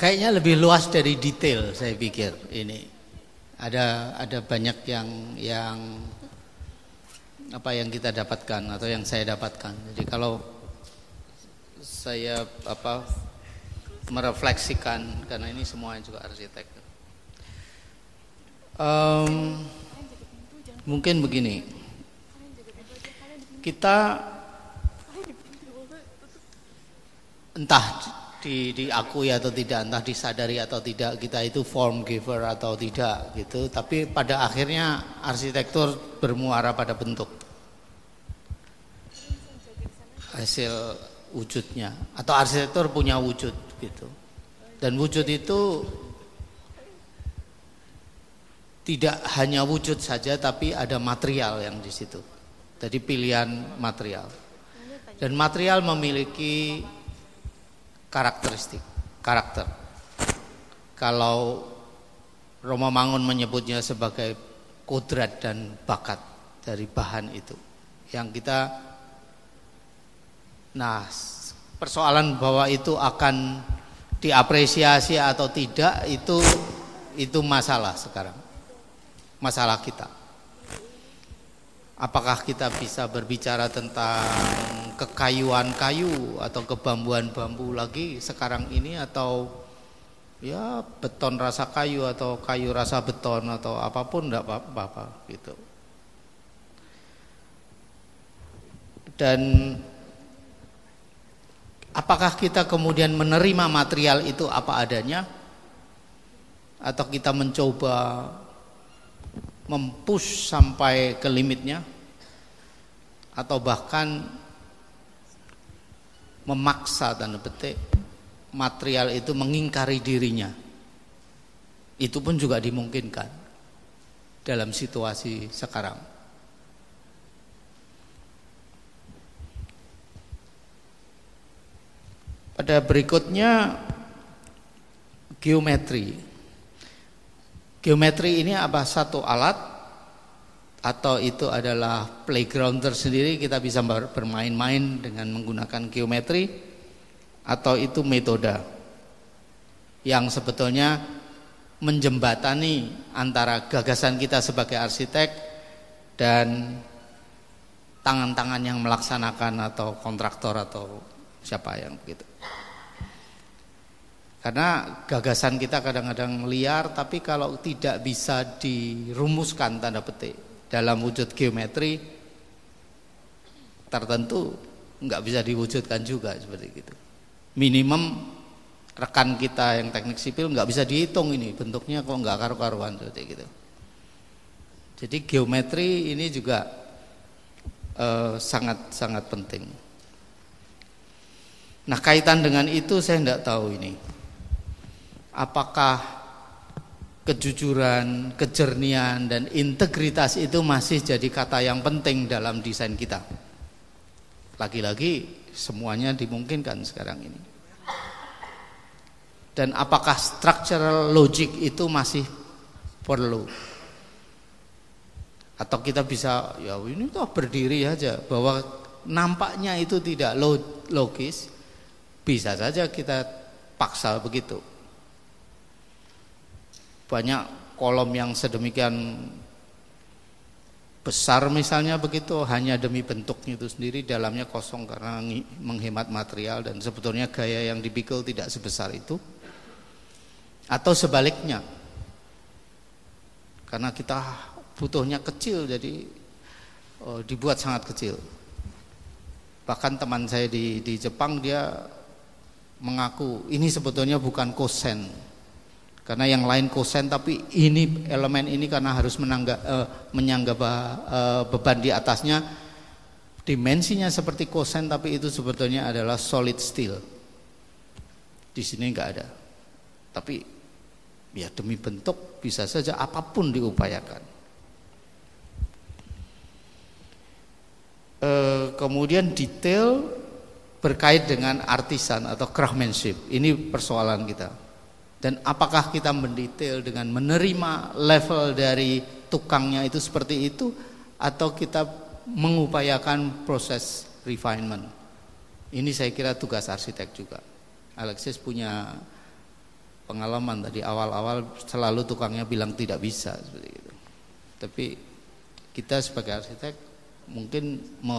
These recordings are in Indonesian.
kayaknya lebih luas dari detail saya pikir ini. Ada ada banyak yang yang apa yang kita dapatkan atau yang saya dapatkan. Jadi kalau saya apa merefleksikan karena ini semuanya juga arsitek. Um, mungkin begini, kita entah di, diakui atau tidak, entah disadari atau tidak kita itu form giver atau tidak gitu. Tapi pada akhirnya arsitektur bermuara pada bentuk hasil wujudnya atau arsitektur punya wujud gitu. Dan wujud itu tidak hanya wujud saja tapi ada material yang di situ. Jadi pilihan material. Dan material memiliki karakteristik, karakter. Kalau Roma Mangun menyebutnya sebagai kodrat dan bakat dari bahan itu. Yang kita Nah, persoalan bahwa itu akan diapresiasi atau tidak itu itu masalah sekarang. Masalah kita. Apakah kita bisa berbicara tentang kekayuan kayu atau kebambuan bambu lagi sekarang ini atau ya beton rasa kayu atau kayu rasa beton atau apa pun tidak apa-apa gitu. Dan apakah kita kemudian menerima material itu apa adanya atau kita mencoba mempush sampai ke limitnya atau bahkan memaksa tanda petik material itu mengingkari dirinya. Itu pun juga dimungkinkan dalam situasi sekarang. Pada berikutnya geometri. Geometri ini apa? Satu alat atau itu adalah playground tersendiri kita bisa bermain-main dengan menggunakan geometri atau itu metode yang sebetulnya menjembatani antara gagasan kita sebagai arsitek dan tangan-tangan yang melaksanakan atau kontraktor atau siapa yang begitu. Karena gagasan kita kadang-kadang liar tapi kalau tidak bisa dirumuskan tanda petik dalam wujud geometri tertentu nggak bisa diwujudkan juga seperti itu. Minimum rekan kita yang teknik sipil nggak bisa dihitung ini bentuknya kok nggak karu-karuan seperti gitu. Jadi geometri ini juga sangat sangat sangat penting. Nah kaitan dengan itu saya tidak tahu ini apakah kejujuran, kejernian dan integritas itu masih jadi kata yang penting dalam desain kita. Lagi-lagi semuanya dimungkinkan sekarang ini. Dan apakah structural logic itu masih perlu? Atau kita bisa ya ini tuh berdiri aja bahwa nampaknya itu tidak logis, bisa saja kita paksa begitu banyak kolom yang sedemikian besar misalnya begitu hanya demi bentuknya itu sendiri dalamnya kosong karena menghemat material dan sebetulnya gaya yang dipikul tidak sebesar itu. Atau sebaliknya karena kita butuhnya kecil jadi oh, dibuat sangat kecil. Bahkan teman saya di di Jepang dia mengaku ini sebetulnya bukan kosen karena yang lain kosen tapi ini elemen ini karena harus menangga, uh, menyangga uh, beban di atasnya dimensinya seperti kosen tapi itu sebetulnya adalah solid steel. Di sini enggak ada. Tapi ya demi bentuk bisa saja apa pun diupayakan. Uh, kemudian detail berkait dengan artisan atau craftsmanship. Ini persoalan kita. Dan apakah kita mendetail dengan menerima level dari tukangnya itu seperti itu atau kita mengupayakan proses refinement. Ini saya kira tugas arsitek juga. Alexis punya pengalaman tadi awal-awal selalu tukangnya bilang tidak bisa seperti itu. Tapi kita sebagai arsitek mungkin me,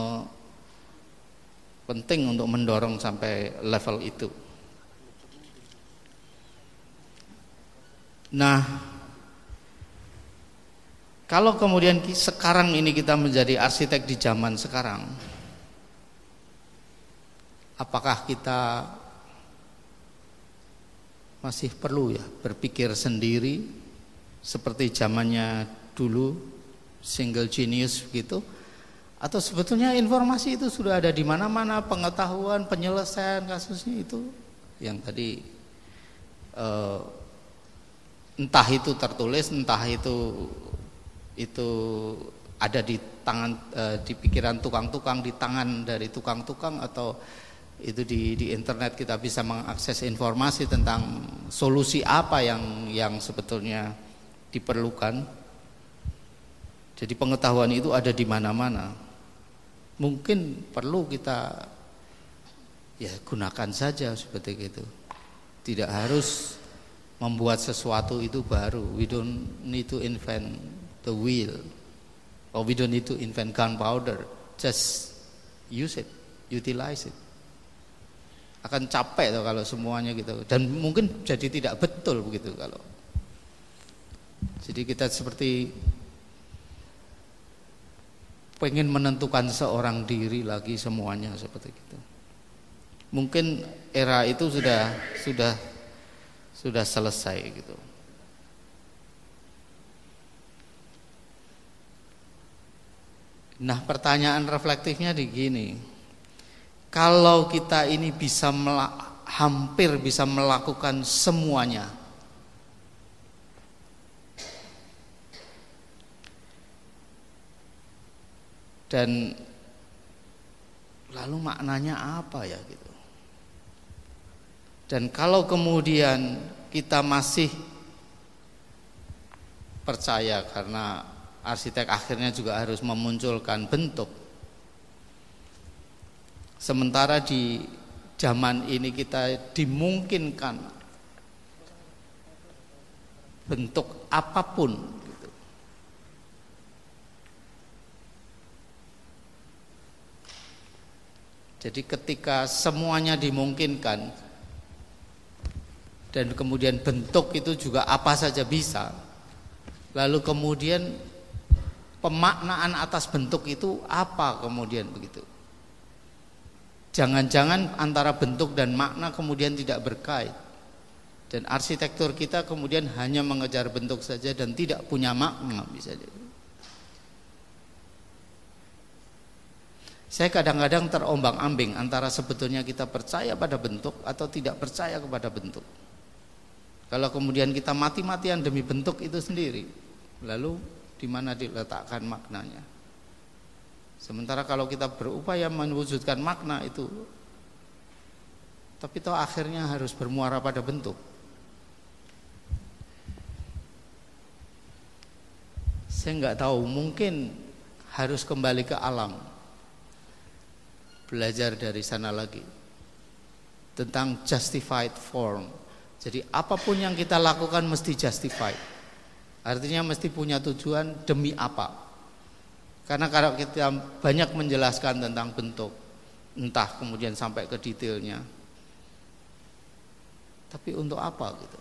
penting untuk mendorong sampai level itu. Nah, kalau kemudian sekarang ini kita menjadi arsitek di zaman sekarang, apakah kita masih perlu ya berpikir sendiri seperti zamannya dulu single genius gitu atau sebetulnya informasi itu sudah ada di mana-mana pengetahuan penyelesaian kasusnya itu yang tadi uh, entah itu tertulis entah itu itu ada di tangan uh, di pikiran tukang-tukang di tangan dari tukang-tukang atau itu di di internet kita bisa mengakses informasi tentang solusi apa yang yang sebetulnya diperlukan. Jadi pengetahuan itu ada di mana-mana. Mungkin perlu kita ya gunakan saja seperti itu. Tidak harus membuat sesuatu itu baru. We don't need to invent the wheel. Or we don't need to invent gunpowder. Just use it, utilize it akan capek tuh kalau semuanya gitu dan mungkin jadi tidak betul begitu kalau jadi kita seperti pengen menentukan seorang diri lagi semuanya seperti itu mungkin era itu sudah sudah sudah selesai gitu. Nah pertanyaan reflektifnya di gini. Kalau kita ini bisa hampir bisa melakukan semuanya dan lalu maknanya apa ya gitu dan kalau kemudian kita masih percaya karena arsitek akhirnya juga harus memunculkan bentuk Sementara di zaman ini kita dimungkinkan bentuk apa pun gitu. Jadi ketika semuanya dimungkinkan dan kemudian bentuk itu juga apa saja bisa. Lalu kemudian pemaknaan atas bentuk itu apa kemudian begitu. Jangan-jangan antara bentuk dan makna kemudian tidak berkait. Dan arsitektur kita kemudian hanya mengejar bentuk saja dan tidak punya makna bisa jadi. Saya kadang-kadang terombang-ambing antara sebetulnya kita percaya pada bentuk atau tidak percaya kepada bentuk. Kalau kemudian kita mati-matian demi bentuk itu sendiri, lalu di mana diletakkan maknanya? Sementara kalau kita berupaya mewujudkan makna itu tapi toh akhirnya harus bermuara pada bentuk. Saya nggak tahu, mungkin harus kembali ke alam. Belajar dari sana lagi. Tentang justified form. Jadi apa pun yang kita lakukan mesti justified. Artinya mesti punya tujuan demi apa? Karena kalau kita banyak menjelaskan tentang bentuk, entah kemudian sampai ke detailnya, tapi untuk apa gitu?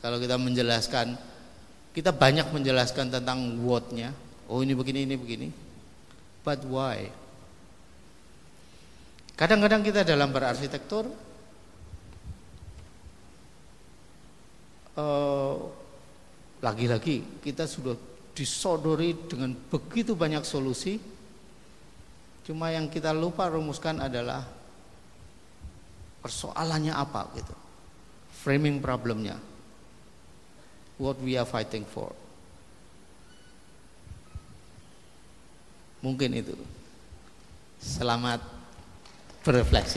Kalau kita menjelaskan, kita banyak menjelaskan tentang what-nya. Oh ini begini, ini begini. But why? Kadang-kadang kita dalam berarsitektur lagi-lagi uh, kita sudah disodori dengan begitu banyak solusi. Cuma yang kita lupa rumuskan adalah persoalannya apa gitu. Framing problemnya. What we are fighting for. Mungkin itu. Selamat berefleksi